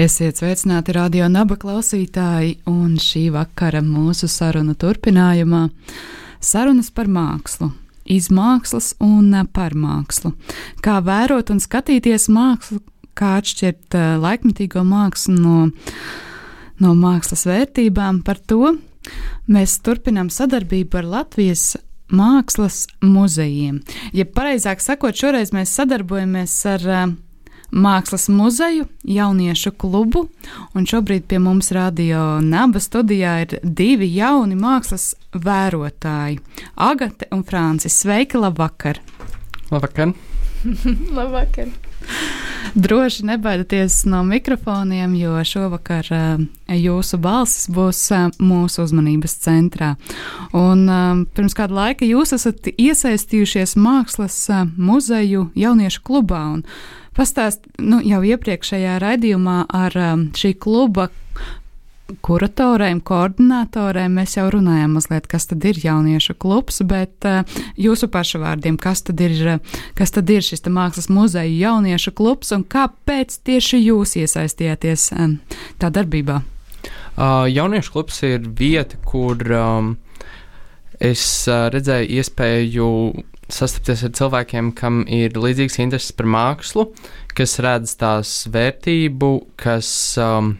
Esiet sveicināti radio naba klausītāji, un šī vakara mūsu sarunu turpinājumā - sarunas par mākslu, iz mākslas un par mākslu. Kā vērot un skatīties mākslu, kā atšķirt uh, laikmatīgo mākslu no, no mākslas vērtībām, par to mēs turpinām sadarbību ar Latvijas mākslas muzejiem. Ja pareizāk sakot, šoreiz mēs sadarbojamies ar uh, Mākslas muzeju, jauniešu klubu, un šobrīd pie mums radio Naba studijā ir divi jauni mākslas vērotāji - Agate un Francis. Sveiki, labvakar! Labvakar! Labvakar! Droši nebaidieties no mikrofoniem, jo šovakar uh, jūsu balsis būs uh, mūsu uzmanības centrā. Un, uh, pirms kāda laika jūs esat iesaistījušies mākslas muzeju jauniešu klubā. Un, Pastāst, nu, jau iepriekšējā raidījumā ar um, šī kluba kuratoriem, koordinatoriem mēs jau runājām mazliet, kas tad ir jauniešu klubs, bet uh, jūsu pašu vārdiem, kas tad ir, kas tad ir šis mākslas muzeja jauniešu klubs un kāpēc tieši jūs iesaistījāties um, tā darbībā? Uh, jauniešu klubs ir vieta, kur um, es uh, redzēju iespēju sastapties ar cilvēkiem, kam ir līdzīgs intereses par mākslu, kas redz tās vērtību, kas um,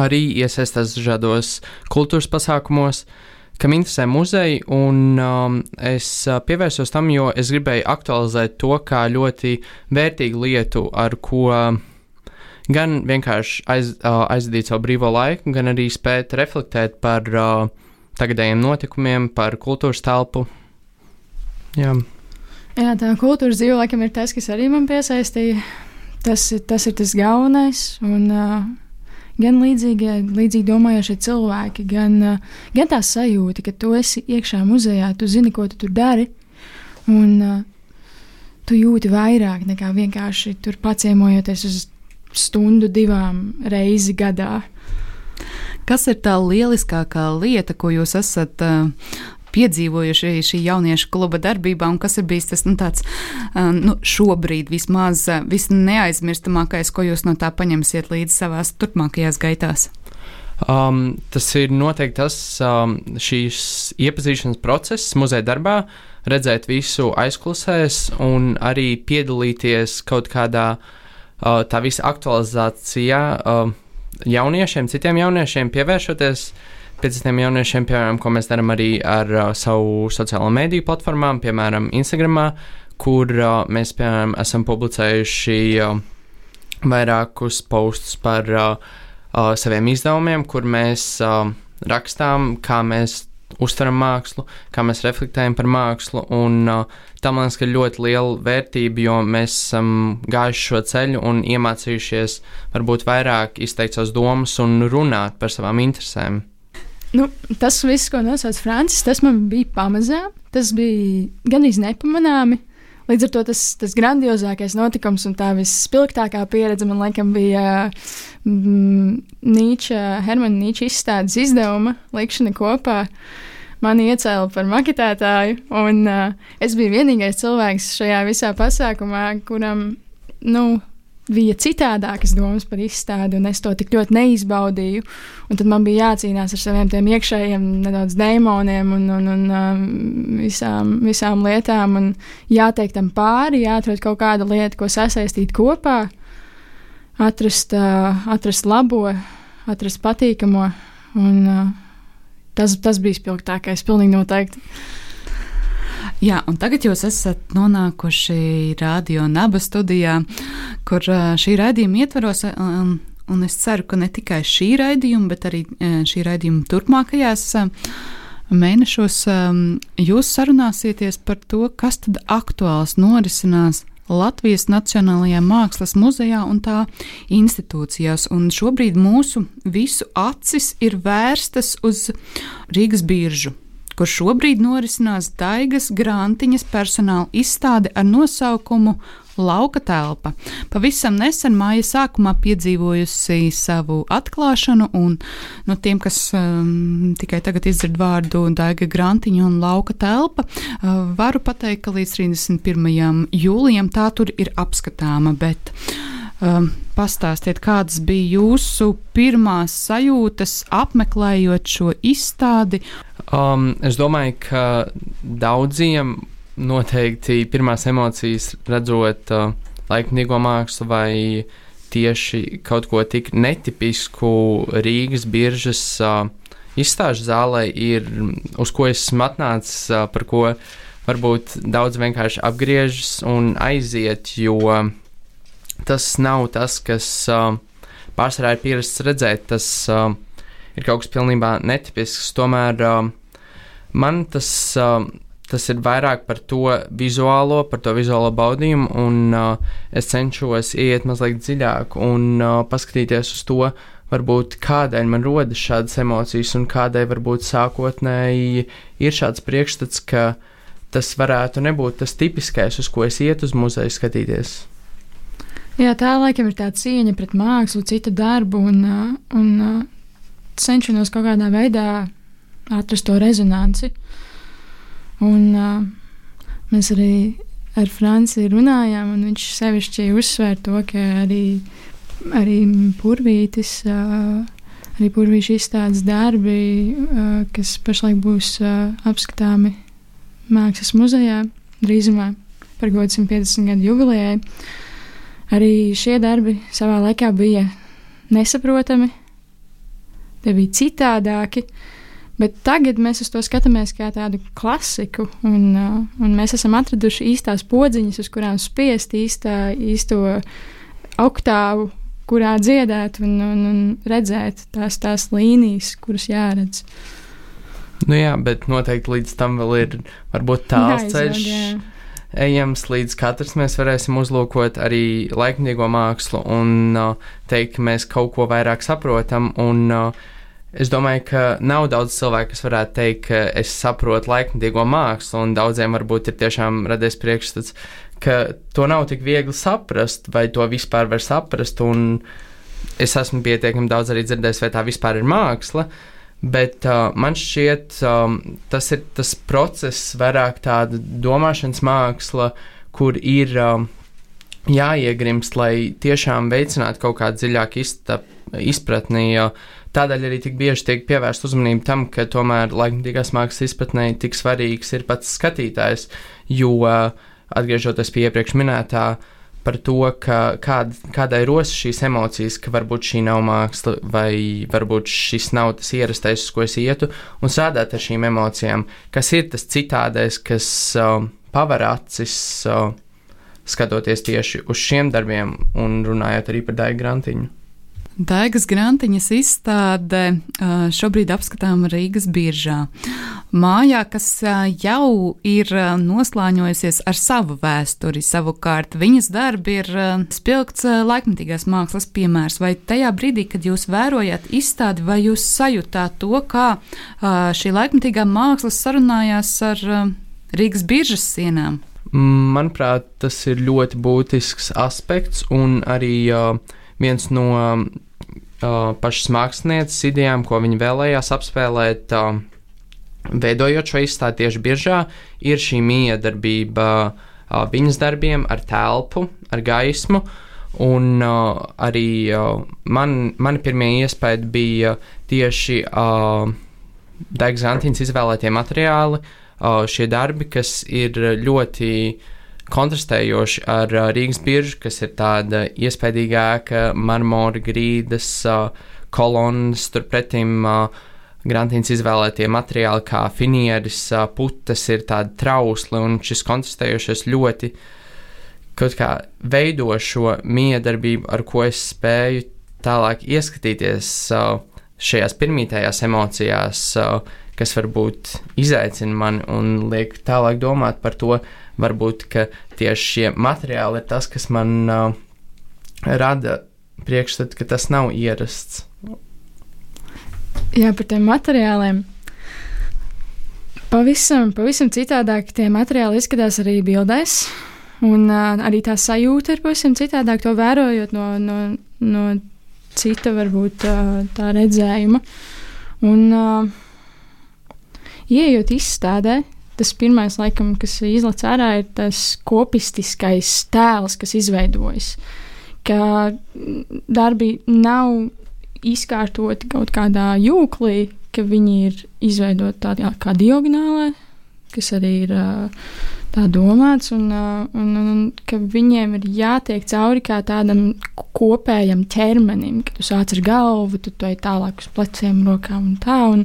arī iesaistās dažādos kultūras pasākumos, kam interesē muzeji, un um, es uh, pievērsos tam, jo es gribēju aktualizēt to kā ļoti vērtīgu lietu, ar ko gan vienkārši aiz, uh, aizdīt savu brīvo laiku, gan arī spēt reflektēt par uh, tagadējiem notikumiem, par kultūras telpu. Jā. Jā, tā kultūras dzīve laikam ir tas, kas arī man piesaistīja. Tas, tas ir tas galvenais. Un, uh, gan līdzīgi, līdzīgi domājošie cilvēki, gan, uh, gan tā sajūta, ka tu esi iekšā muzejā, tu zini, ko tu tur dari. Un uh, tu jūti vairāk nekā vienkārši tur paciemojoties uz stundu, divām reizi gadā. Kas ir tā lieliskākā lieta, ko jūs esat uh, piedzīvojuši šī jauniešu kluba darbībā, un kas ir bijis tas nu, tāds, nu, šobrīd vismaz visneaizmirstamākais, ko jūs no tā paņemsiet līdzi savās turpmākajās gaitās? Um, tas ir noteikti tas um, šīs iepazīšanas process muzeja darbā, redzēt visu aizklausēs un arī piedalīties kaut kādā uh, tā visa aktualizācijā uh, jauniešiem, citiem jauniešiem, pievēršoties uh, pie citiem jauniešiem, piemēram, ko mēs darām arī ar uh, savu sociālo mediju platformām, piemēram, Instagram, kur uh, mēs, piemēram, esam publicējuši uh, vairākus postus par uh, uh, saviem izdevumiem, kur mēs uh, rakstām, kā mēs uztveram mākslu, kā mēs reflektējam par mākslu. Un, uh, tam man liekas, ka ļoti liela vērtība, jo mēs esam gājuši šo ceļu un iemācījušies varbūt vairāk izteikt savas domas un runāt par savām interesēm. Nu, tas viss, ko nosauc Francis, tas man bija pamazām. Tas bija gandrīz nepamanāmi. Līdz ar to tas, tas grandiozākais notikums un tā visspilgtākā pieredze man laikam bija mm, Nīča, Hermana Nīča izstādes izdevuma likšana kopā. Mani iecēla par maketētāju, un uh, es biju vienīgais cilvēks šajā visā pasākumā, kuram, nu, bija citādākas domas par izstādi, un es to tik ļoti neizbaudīju. Un tad man bija jācīnās ar saviem tiem iekšējiem nedaudz dēmoniem un, un, un um, visām, visām lietām, un jāteikt tam pāri, jāatrod kaut kāda lieta, ko sasaistīt kopā, atrast, uh, atrast labo, atrast patīkamo. Un, uh, tas, tas bija spilgtākais, pilnīgi noteikti. Jā, un tagad jūs esat nonākuši radio naba studijā, kur šī raidījuma ietvaros. Um, un es ceru, ka ne tikai šī raidījuma, bet arī šī raidījuma turpmākajās mēnešos jūs sarunāsieties par to, kas tad aktuāls norisinās Latvijas Nacionālajā Mākslas muzejā un tā institūcijās. Un šobrīd mūsu visu acis ir vērstas uz Rīgas biržu kur šobrīd norisinās Daigas Grantiņas personāla izstāde ar nosaukumu Lauka telpa. Pavisam nesen māja sākumā piedzīvojusi savu atklāšanu, un nu, tiem, kas um, tikai tagad izdzird vārdu Daiga Grantiņa un Lauka telpa, uh, varu pateikt, ka līdz 31. jūlijam tā tur ir apskatāma. Bet, um, pastāstiet, kādas bija jūsu pirmās sajūtas apmeklējot šo izstādi? Um, es domāju, ka daudziem noteikti pirmās emocijas redzot uh, laikmatīgo mākslu vai tieši kaut ko tik netipisku Rīgas biržas uh, izstāžu zālē ir, uz ko esmu atnācis, uh, par ko varbūt daudz vienkārši apgriežas un aiziet, jo tas nav tas, kas uh, pārsvarā ir pierasts redzēt. Tas uh, ir kaut kas pilnībā netipisks. Tomēr uh, man tas. Tas ir vairāk par to vizuālo, par to vizuālo baudījumu, un es cenšos iet mazliet dziļāk un paskatīties uz to, varbūt kādēļ man rodas šādas emocijas, un kādēļ varbūt sākotnēji ir šāds priekšstats, ka tas varētu nebūt tas tipiskais, uz ko es ietu uz muzeju skatīties. Jā, tā laikam ir tā cieņa pret mākslu, citu darbu, un, un cenšanos kaut kādā veidā atrast to rezonanci. Un, uh, mēs arī ar Franciju runājām, un viņš sevišķi uzsvēra to, ka arī, arī purvītis, uh, arī purvīšu izstādes darbi, uh, kas pašlaik būs uh, apskatāmi Mākslas muzejā drīzumā par godu 150 gadu jubilejai, arī šie darbi savā laikā bija nesaprotami, tie bija citādāki. Uh, Bet tagad mēs uz to skatāmies kā tādu klasiku, un, uh, un mēs esam atraduši īstās podziņas, uz kurām spiest īstā, īsto oktāvu, kurā dziedāt un, un, un redzēt tās, tās līnijas, kuras jāredz. Nu jā, bet noteikti līdz tam vēl ir varbūt tāls ceļš. Jā. Ejams, līdz katrs mēs varēsim uzlūkot arī laikmatīgo mākslu un uh, teikt, ka mēs kaut ko vairāk saprotam. Un, uh, Es domāju, ka nav daudz cilvēku, kas varētu teikt, ka es saprotu laikmatīgo mākslu, un daudziem varbūt ir tiešām radies priekšstats, ka to nav tik viegli saprast, vai to vispār var saprast. Es esmu pietiekami daudz arī dzirdējis, vai tā vispār ir māksla, bet uh, man šķiet, um, tas ir tas process, vairāk tāda domāšanas māksla, kur ir um, jāiegrimst, lai tiešām veicinātu kaut kādu dziļāku izpratni. Uh, Tādēļ arī tik bieži tiek pievērsta uzmanība tam, ka tomēr laikmatīgās mākslas izpratnē tik svarīgs ir pats skatītājs, jo atgriežoties pie iepriekš minētā par to, ka kād, kādai rodas šīs emocijas, ka varbūt šī nav māksla, vai varbūt šis nav tas ierastais, uz ko es ietu, un strādāt ar šīm emocijām, kas ir tas citādais, kas uh, paver acis. Uh, skatoties tieši uz šiem darbiem un runājot arī par Daigu Grantiņu. Daigas grantiņas izstāde šobrīd apskatām Rīgas biržā. Mājā, kas jau ir noslāņojusies ar savu vēsturi, savukārt viņas darbi ir spilgts laikmatīgās mākslas piemērs. Vai tajā brīdī, kad jūs vērojat izstādi, vai jūs sajūtāt to, kā šī laikmatīgā māksla sarunājās ar Rīgas biržas sienām? Manuprāt, tas ir ļoti būtisks aspekts un arī uh, viens no pašas mākslinieces idejām, ko viņa vēlējās apspēlēt, veidojot šo izstādi tieši biežā, ir šī miedarbība viņas darbiem ar telpu, ar gaismu. Un uh, arī uh, man, mani pirmie iespēja bija tieši uh, Daigas Antīnas izvēlētie materiāli, uh, šie darbi, kas ir ļoti uh, kontrastējoši ar uh, Rīgas biržu, kas ir tāda iespaidīga ēka, marmora grīdas, uh, kolonas, turpretim uh, Grantīns izvēlētie materiāli kā finieris, uh, putas ir tādi trausli, un šis kontrastējošais ļoti kaut kā veido šo miedarbību, ar ko es spēju tālāk ieskatīties uh, šajās pirmītajās emocijās, uh, kas varbūt izaicina mani un liek tālāk domāt par to, varbūt tieši šie materiāli ir tas, kas man uh, rada priekšstatu, ka tas nav ierasts. Jā, par tiem materiāliem. Pavisam, pavisam citādāk tie materiāli izskatās arī bildēs. Un uh, arī tā sajūta ir pavisam citādāk, to vērojot no, no, no cita, varbūt uh, tā redzējuma. Un, uh, ieejot izstādē, tas pirmais, laikam, kas izlaiž ārā, ir tas kopistiskais tēls, kas izveidojas. Ka darbi nav izkārtoti kaut kādā jūklī, ka viņi ir izveidoti tādā kā diagonālē, kas arī ir tā domāts, un, un, un, un ka viņiem ir jātiek cauri kā tādam kopējam ķermenim, ka tu sāc ar galvu, tu ej tālāk uz pleciem, rokām un tā, un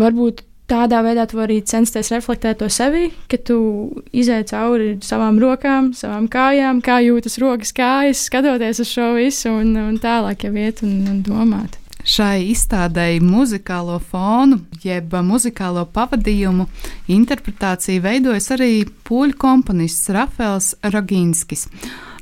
varbūt tādā veidā tu vari censties reflektēt to sevi, ka tu izēj cauri savām rokām, savām kājām, kā jūtas rokas, kājas, skatoties uz šo visu, un, un tālāk jau iet un, un domāt. Šai izstādēji muzikālo fonu, jeb muzikālo pavadījumu interpretāciju veidojas arī poļu komponists Rafēls Rogīnskis.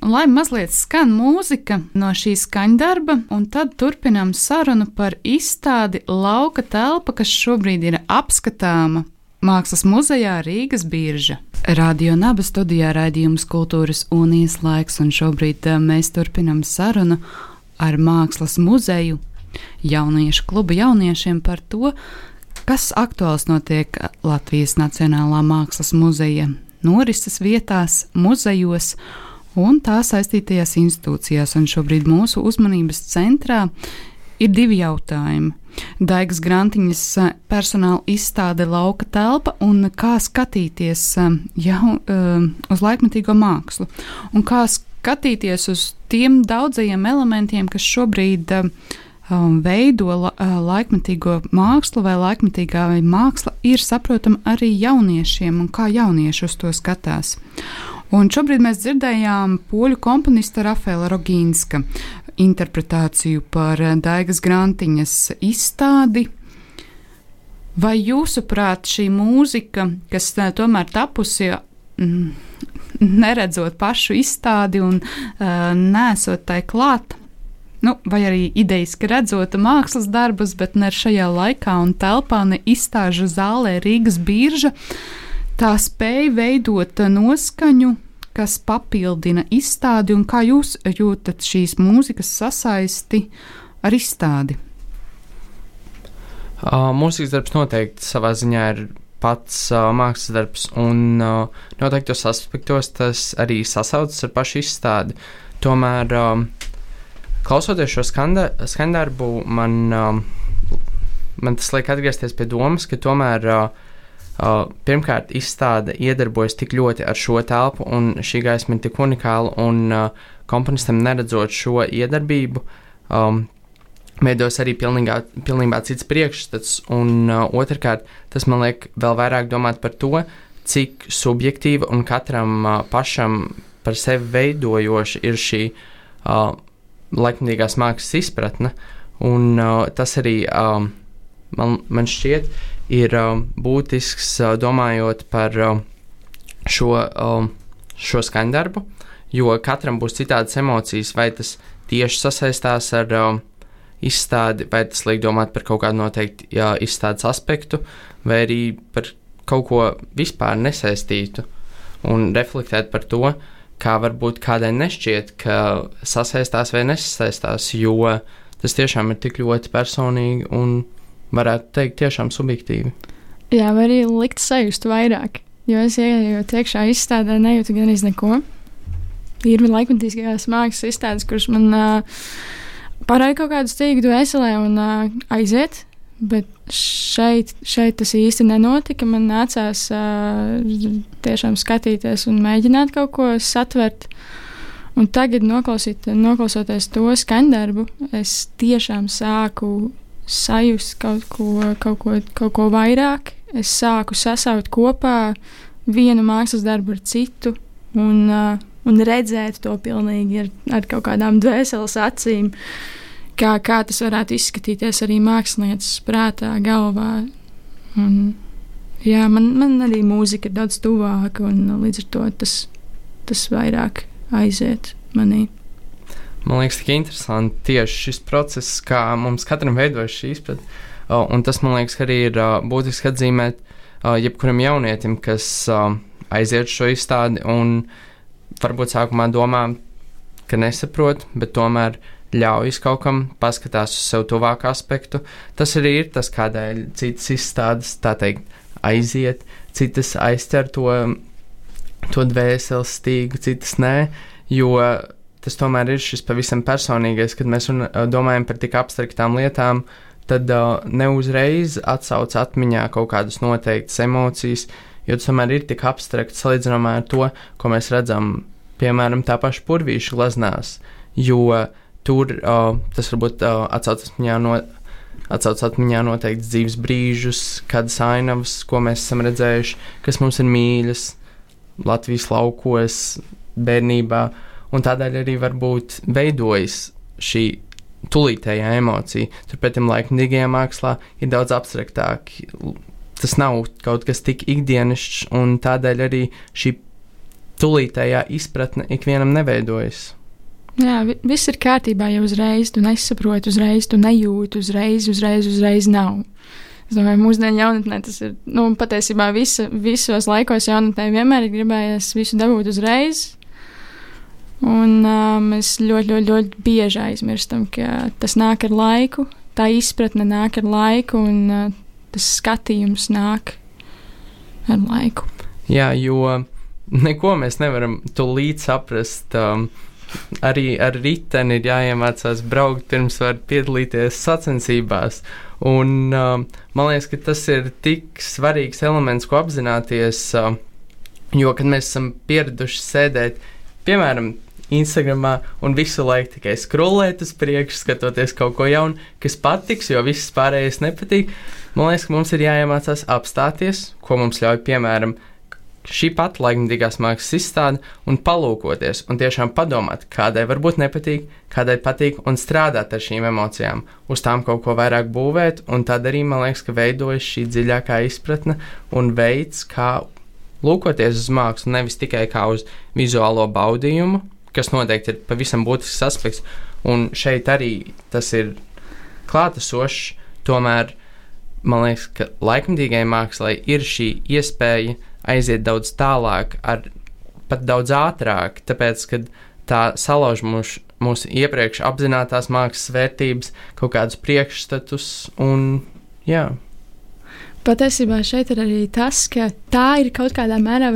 Lai mazliet skan mūzika no šī skaņdarba, un tad turpinām sarunu par izstādi Lauka telpa, kas šobrīd ir apskatāma Mākslas muzejā Rīgas birža. Radio Naba studijā raidījums Kultūras un Ieslaiks, un šobrīd eh, mēs turpinam sarunu ar Mākslas muzeju jauniešu klubu jauniešiem par to, kas aktuāls notiek Latvijas Nacionālā Mākslas muzeja norises vietās, muzejos un tā saistītajās institūcijās. Un šobrīd mūsu uzmanības centrā ir divi jautājumi. Daigas Grantiņas personāla izstāde lauka telpa un kā skatīties jau, uz laikmetīgo mākslu un kā skatīties uz tiem daudzajiem elementiem, kas šobrīd um, veido la, laikmetīgo mākslu vai laikmetīgā māksla ir saprotama arī jauniešiem un kā jaunieši uz to skatās. Un šobrīd mēs dzirdējām poļu komponista Rafaela Rogīnska interpretāciju par Daigas Grantiņas izstādi. Vai jūsuprāt šī mūzika, kas uh, tomēr tapusi mm, neredzot pašu izstādi un uh, nesot tai klāt, nu, vai arī idejiski redzot mākslas darbus, bet ne šajā laikā un telpā, ne izstāžu zālē Rīgas birža, tā spēja veidot noskaņu, kas papildina izstādi, un kā jūs jūtat šīs mūzikas sasaisti ar izstādi? Uh, mūzikas darbs noteikti savā ziņā ir pats uh, mākslas darbs, un uh, noteiktos aspektos tas arī sasaucas ar pašu izstādi. Tomēr uh, klausoties šo skandarbu, man, uh, man tas liek atgriezties pie domas, ka tomēr uh, pirmkārt izstāde iedarbojas tik ļoti ar šo telpu, un šī gaisma ir tik unikāla, un komponistam neredzot šo iedarbību. Um, Veidos arī pilnīgā, pilnībā cits priekšstats, un uh, otrkārt, tas man liek vēl vairāk domāt par to, cik subjektīva un katram uh, pašam par sevi veidojoša ir šī uh, laikmatīgās mākslas izpratne. Un, uh, tas arī um, man, man šķiet ir um, būtisks uh, domājot par um, šo, um, šo skaņdarbu, jo katram būs citādas emocijas, vai tas tieši sasaistās ar um, izstādi, vai tas liek domāt par kaut kādu noteiktu jā, izstādes aspektu, vai arī par kaut ko vispār nesaistītu. Un reflektēt par to, uh, kā varbūt kādai nešķiet, ka sasaistās vai nesasaistās, jo tas tiešām ir tik ļoti personīgi un varētu teikt, tiešām subjektīvi. Jā, vai arī likt sajust vairāk, jo es ienākot iekšā izstādē, nejūtu gan iz neko. Ir laikmatīgās mākslas izstādes, kuras man uh, parāda kaut kādu stīgu dvēselē un uh, aiziet. Bet šeit, šeit tas īsti nenotika. Man nācās uh, tiešām skatīties un mēģināt kaut ko satvert. Un tagad, noklausoties to skaņdarbu, es tiešām sāku sajust kaut ko, kaut ko, kaut ko vairāk. Es sāku sasaukt kopā vienu mākslas darbu ar citu un, uh, un redzēt to pilnīgi ar, ar kaut kādām dvēseles acīm. Uh, kā, kā tas varētu izskatīties arī mākslinieces prātā, galvā. Un, jā, man, man arī mūzika ir daudz tuvāka, un līdz ar to tas, tas vairāk aiziet manī. Man liekas, tik interesanti tieši šis process, kā mums katram veidojas šī izpratne. Uh, un tas, man liekas, arī ir uh, būtiski atzīmēt uh, jebkuram jaunietim, kas uh, aiziet šo izstādi un varbūt sākumā domā, ka nesaprot, bet tomēr ļaujas kaut kam paskatās uz sev tuvāku aspektu. Tas arī ir tas, kādēļ citas izstādes, tā teikt, aiziet, citas aizķer to, to dvēseles stīgu, citas nē, jo tas tomēr ir šis pavisam personīgais, kad mēs un, domājam par tik abstraktām lietām, tad uh, neuzreiz atsauc atmiņā kaut kādas noteiktas emocijas, jo tas tomēr ir tik abstrakts salīdzinājumā ar to, ko mēs redzam, piemēram, tā paša purvīša glaznās, jo tur uh, tas varbūt uh, atsauc atmiņā no. Atcaucas atmiņā noteikti dzīves brīžus, kādas ainavas, ko mēs esam redzējuši, kas mums ir mīļas, Latvijas laukos, bērnībā. Uh, un tādēļ arī varbūt veidojas šī tūlītējā emocija. Turpretī laikmatīgajā mākslā ir daudz abstraktāk. Tas nav kaut kas tik ikdienišķs, un tādēļ arī šī tūlītējā izpratne ikvienam neveidojas. Jā, viss ir kārtībā jau uzreiz. Tu nesaproti uzreiz, tu nejūti uzreiz, uzreiz, uzreiz nav. Es domāju, mūsdienu jaunatnē tas ir nu, patiesībā visa, visos laikos jaunatnē vienmēr ir gribējies visu dabūt uzreiz, Un uh, mēs ļoti, ļoti, ļoti bieži aizmirstam, ka tas nāk ar laiku, tā izpratne nāk ar laiku, un uh, tas skatījums nāk ar laiku. Jā, jo neko mēs nevaram tūlīt saprast. Um, arī ar riteni ir jāiemācās braukt, pirms var piedalīties sacensībās. Un, um, man liekas, ka tas ir tik svarīgs elements, ko apzināties, um, jo, kad mēs esam pieraduši sēdēt, piemēram, Instagramā un visu laiku tikai skrolēt uz priekšu, skatoties kaut ko jaunu, kas patiks, jo viss pārējais nepatīk. Man liekas, ka mums ir jāiemācās apstāties, ko mums ļauj, piemēram, šī pati laikmatīgās mākslas izstāde, un palūkoties, un tiešām padomāt, kādai varbūt nepatīk, kādai patīk, un strādāt ar šīm emocijām, uz tām kaut ko vairāk būvēt, un tad arī man liekas, ka veidojas šī dziļākā izpratne un veids, kā lūkoties uz mākslu, nevis tikai kā uz vizuālo baudījumu, kas noteikti ir pavisam būtisks aspekts. Un šeit arī tas ir klātesošs. Tomēr man liekas, ka laikmatīgai mākslai ir šī iespēja aiziet daudz tālāk, ar, pat daudz ātrāk, tāpēc, ka tā salauž mūsu, mūsu iepriekš apzinātās mākslas vērtības, kaut kādus priekšstatus un jā. Patiesībā šeit ir arī tas, ka tā ir kaut kādā mērā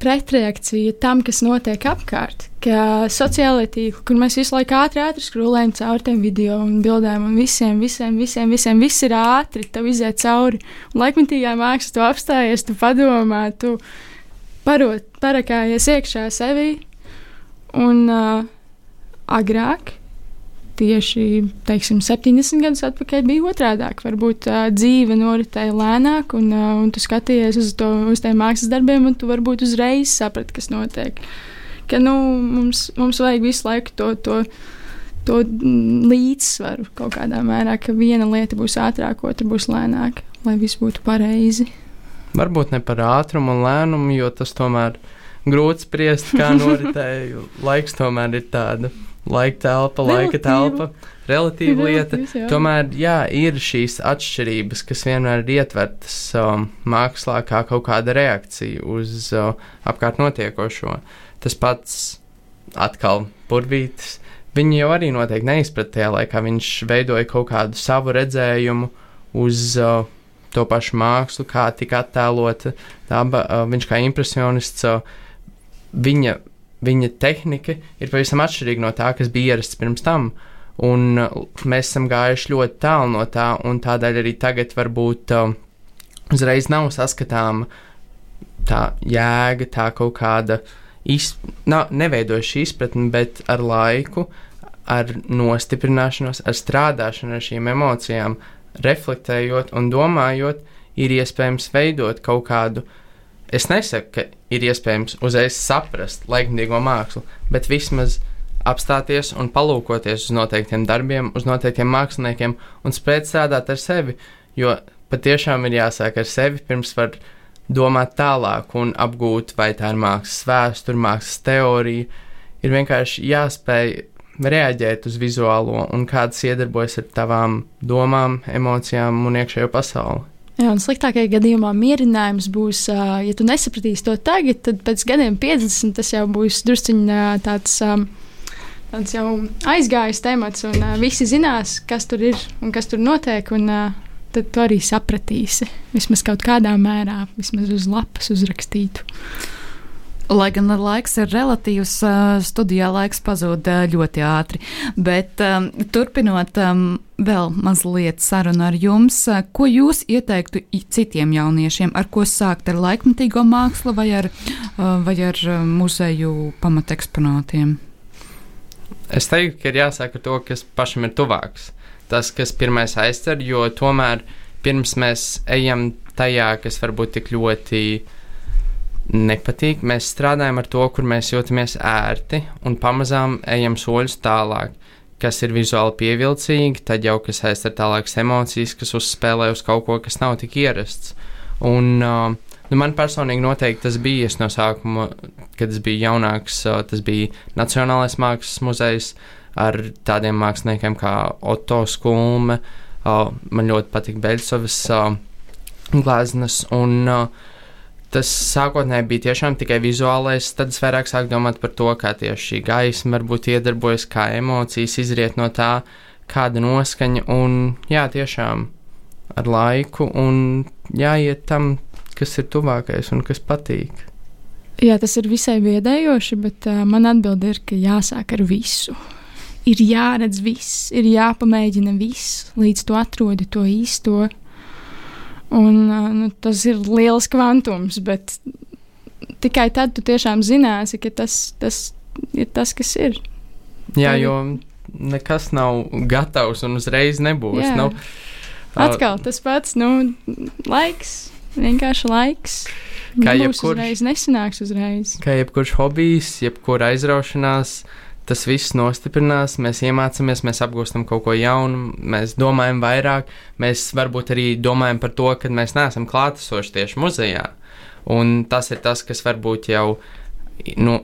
pretreakcija tam, kas notiek apkārt. Ka sociālajā tīklā, kur mēs visu laiku ātri, ātri skrolējam cauri tiem video un bildēm, un visiem, visiem, visiem, visiem viss ir ātri, tev iziet cauri. Un laikmatīgā mākslā tu apstājies, tu padomā, tu parot, parakājies iekšā sevī. Un uh, agrāk tieši teiksim, 70 gadus atpakaļ bija otrādi. Varbūt uh, dzīve noritēja lēnāk, un, uh, un tu skaties uz, to, uz tiem mākslas darbiem, un tu varbūt uzreiz saprati, kas notiek. Ka, nu, mums, mums vajag visu laiku to, to, to līdzsvaru kaut kādā mērā, ka viena lieta būs ātrāka, otra būs lēnāka, lai viss būtu pareizi. Varbūt ne par ātrumu un lēnumu, jo tas tomēr grūti spriest, kā noritēja. Laiks tomēr ir tāds laika telpa, laika telpa, relatīva lieta. Jā. Tomēr, jā, ir šīs atšķirības, kas vienmēr ir ietvertas um, mākslā kā kaut kāda reakcija uz uh, apkārt notiekošo. Tas pats atkal burvītis. Viņi jau arī noteikti neizprata tajā laikā. Viņš veidoja kaut kādu savu redzējumu uz uh, to pašu mākslu, kā tika attēlota daba. Uh, viņš kā impresionists, uh, viņa viņa tehnika ir pavisam atšķirīga no tā, kas bija ierasts pirms tam. Un uh, mēs esam gājuši ļoti tālu no tā, un tādēļ arī tagad varbūt uh, uzreiz nav saskatāma tā jēga, tā kaut kāda izp... nav, neveidoša izpratne, bet ar laiku, ar nostiprināšanos, ar strādāšanu ar šīm emocijām, reflektējot un domājot, ir iespējams veidot kaut kādu uh, Es nesaku, ka ir iespējams uzreiz saprast laikmatīgo mākslu, bet vismaz apstāties un palūkoties uz noteiktiem darbiem, uz noteiktiem māksliniekiem un spēt strādāt ar sevi. Jo patiešām ir jāsāk ar sevi, pirms var domāt tālāk un apgūt, vai tā ir mākslas vēsture, mākslas teorija. Ir vienkārši jāspēj reaģēt uz vizuālo un kāds iedarbojas ar tavām domām, emocijām un iekšējo pasauli. Jā, un sliktākajā gadījumā mierinājums būs, ja tu nesapratīsi to tagad, tad pēc gadiem 50 tas jau būs drusciņā tāds, tāds jau aizgājis temats, un visi zinās, kas tur ir un kas tur notiek, un tad tu arī sapratīsi, vismaz kaut kādā mērā, vismaz uz lapas uzrakstītu. Lai gan laiks ir relatīvs, studijā laiks pazūd ļoti ātri. Bet um, turpinot um, vēl mazliet sarunu ar jums, ko jūs ieteiktu citiem jauniešiem, ar ko sākt ar laikmatīgo mākslu vai ar, vai ar muzeju pamateksponātiem? Es teiktu, ka ir jāsāk ar to, kas pašam ir tuvāks. Tas, kas pirmais aizcer, jo tomēr pirms mēs ejam tajā, kas varbūt tik ļoti uh, nepatīk. Mēs strādājam ar to, kur mēs jūtamies ērti un pamazām ejam soļus tālāk, kas ir vizuāli pievilcīgi, tad jau kas saistīts ar tālākas emocijas, kas uzspēlē uz kaut ko, kas nav tik ierasts. Un, uh, nu, man personīgi noteikti tas bija no sākuma, kad es biju jaunāks, uh, tas bija Nacionālais mākslas muzejs ar tādiem māksliniekiem kā Otto Skulme. Uh, man ļoti patīk Beļsovas uh, gleznas un uh, tas sākotnēji bija tiešām tikai vizuālais, tad es vairāk sāku domāt par to, kā tieši šī gaisma varbūt iedarbojas, kā emocijas izriet no tā, kāda noskaņa, un jā, tiešām ar laiku, un jāiet tam, kas ir tuvākais un kas patīk. Jā, tas ir visai biedējoši, bet uh, man atbild ir, ka jāsāk ar visu. Ir jāredz viss, ir jāpamēģina viss, līdz tu atrodi to īsto. Un, nu, tas ir liels kvantums, bet tikai tad tu tiešām zināsi, ka tas, tas ir tas, kas ir. Jā, jo nekas nav gatavs un uzreiz nebūs. Jā. Nav, Atkal tas pats, nu, laiks, vienkārši laiks. Kā jebkurš uzreiz nesanāks uzreiz. Kā jebkurš hobijs, jebkura aizraušanās, uh, tas viss nostiprinās, mēs iemācāmies, mēs apgūstam kaut ko jaunu, mēs domājam vairāk, mēs varbūt arī domājam par to, ka mēs neesam klātesoši tieši muzejā. Un tas ir tas, kas varbūt jau nu,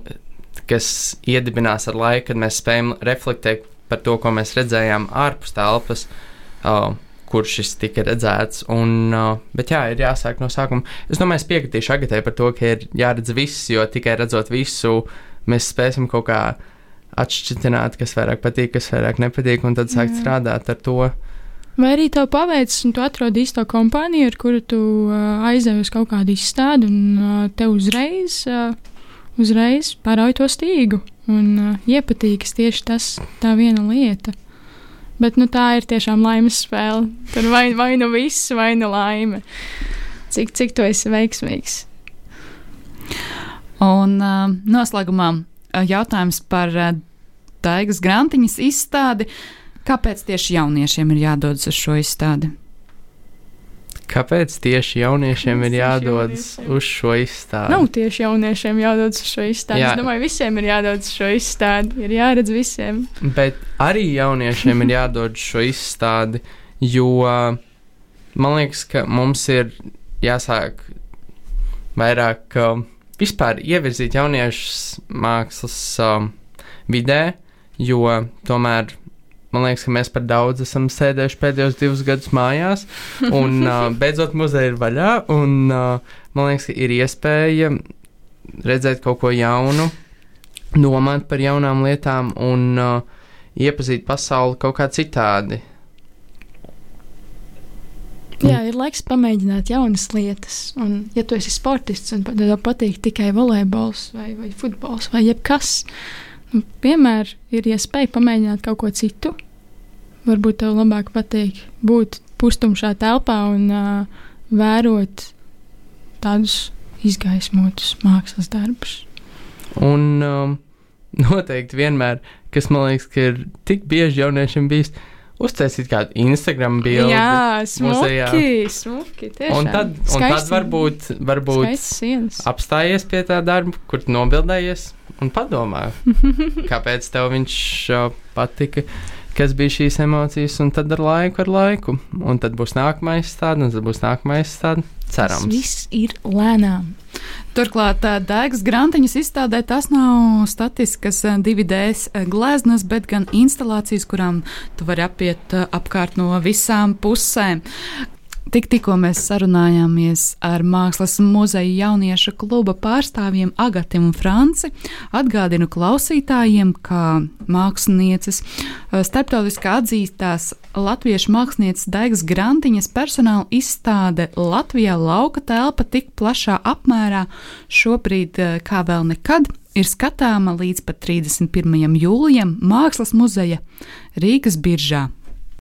kas iedibinās ar laiku, kad mēs spējam reflektēt par to, ko mēs redzējām ārpus telpas. Uh, kur šis tika redzēts. Un, uh, bet jā, ir jāsāk no sākuma. Es domāju, es piekritīšu Agatē par to, ka ir jāredz viss, jo tikai redzot visu, mēs spēsim kaut kā uh, atšķirt, kas vairāk patīk, kas vairāk nepatīk, un tad sākt Jā. strādāt ar to. Vai arī tev paveicis, un tu atrodi īsto kompāniju, ar kuru tu uh, aizdevi uz kaut kādu izstādi, un uh, tev uzreiz, uh, uzreiz pārauj to stīgu, un uh, iepatīkas tieši tas, tā viena lieta. Bet nu, tā ir tiešām laimes spēle. Tur vai, vai nu viss, vai nu laime. Cik, cik tu esi veiksmīgs? Un uh, noslēgumā jautājums par Daigas grantiņas izstādi. Kāpēc tieši jauniešiem ir jādodas uz šo izstādi? Kāpēc tieši jauniešiem ir jādodas jauniešiem. uz šo izstādi? Nav tieši jauniešiem jādodas uz šo izstādi. Jā. Es domāju, visiem ir jādodas uz šo izstādi. Ir jāredz visiem. Bet arī jauniešiem ir jādodas uz šo izstādi, jo man liekas, ka mums ir jāsāk vairāk. Uh, vispār ievirzīt jauniešus mākslas um, vidē, jo tomēr man liekas, ka mēs par daudz esam sēdējuši pēdējos divus gadus mājās, un uh, beidzot muzeja ir vaļā, un uh, man liekas, ka ir iespēja redzēt kaut ko jaunu, domāt par jaunām lietām un uh, iepazīt pasauli kaut kā citādi. Jā, ir laiks pamēģināt jaunas lietas. Un, ja tu esi sportists un tev patīk tikai volejbols vai, vai futbols vai jebkas, nu, vienmēr ir iespēja pamēģināt kaut ko citu. Varbūt tev labāk patīk būt pustumšā telpā un uh, vērot tādus izgaismotus mākslas darbus. Un um, noteikti vienmēr, kas man liekas, ka ir tik bieži jauniešiem bijis, uh, uztaisīt kādu Instagram bildi. Jā, smuki, smuki. Tiešām. Un tad, un Skaisti. tad varbūt, varbūt apstājies pie tā darba, kur nobildējies un padomā, kāpēc tev viņš patika. kas bija šīs emocijas, un tad ar laiku, ar laiku. Un tad būs nākamais stāsts, un tad būs nākamais stāsts. Cerams. Tas viss ir lēnām. Turklāt Daigas grantiņas izstādē tas nav statiskas 2D gleznas, bet gan instalācijas, kurām tu vari apiet apkārt no visām pusēm. Tik, tikko mēs sarunājāmies ar Mākslas muzeja jauniešu kluba pārstāvjiem Agati un Franci. Atgādinu klausītājiem, ka mākslinieces eh, starptautiski atzīstās latviešu mākslinieces Daigas Grantiņas personāla izstāde Latvijā lauka telpa tik plašā apmērā šobrīd eh, kā vēl nekad ir skatāma līdz pat 31. jūlijam Mākslas muzeja Rīgas biržā.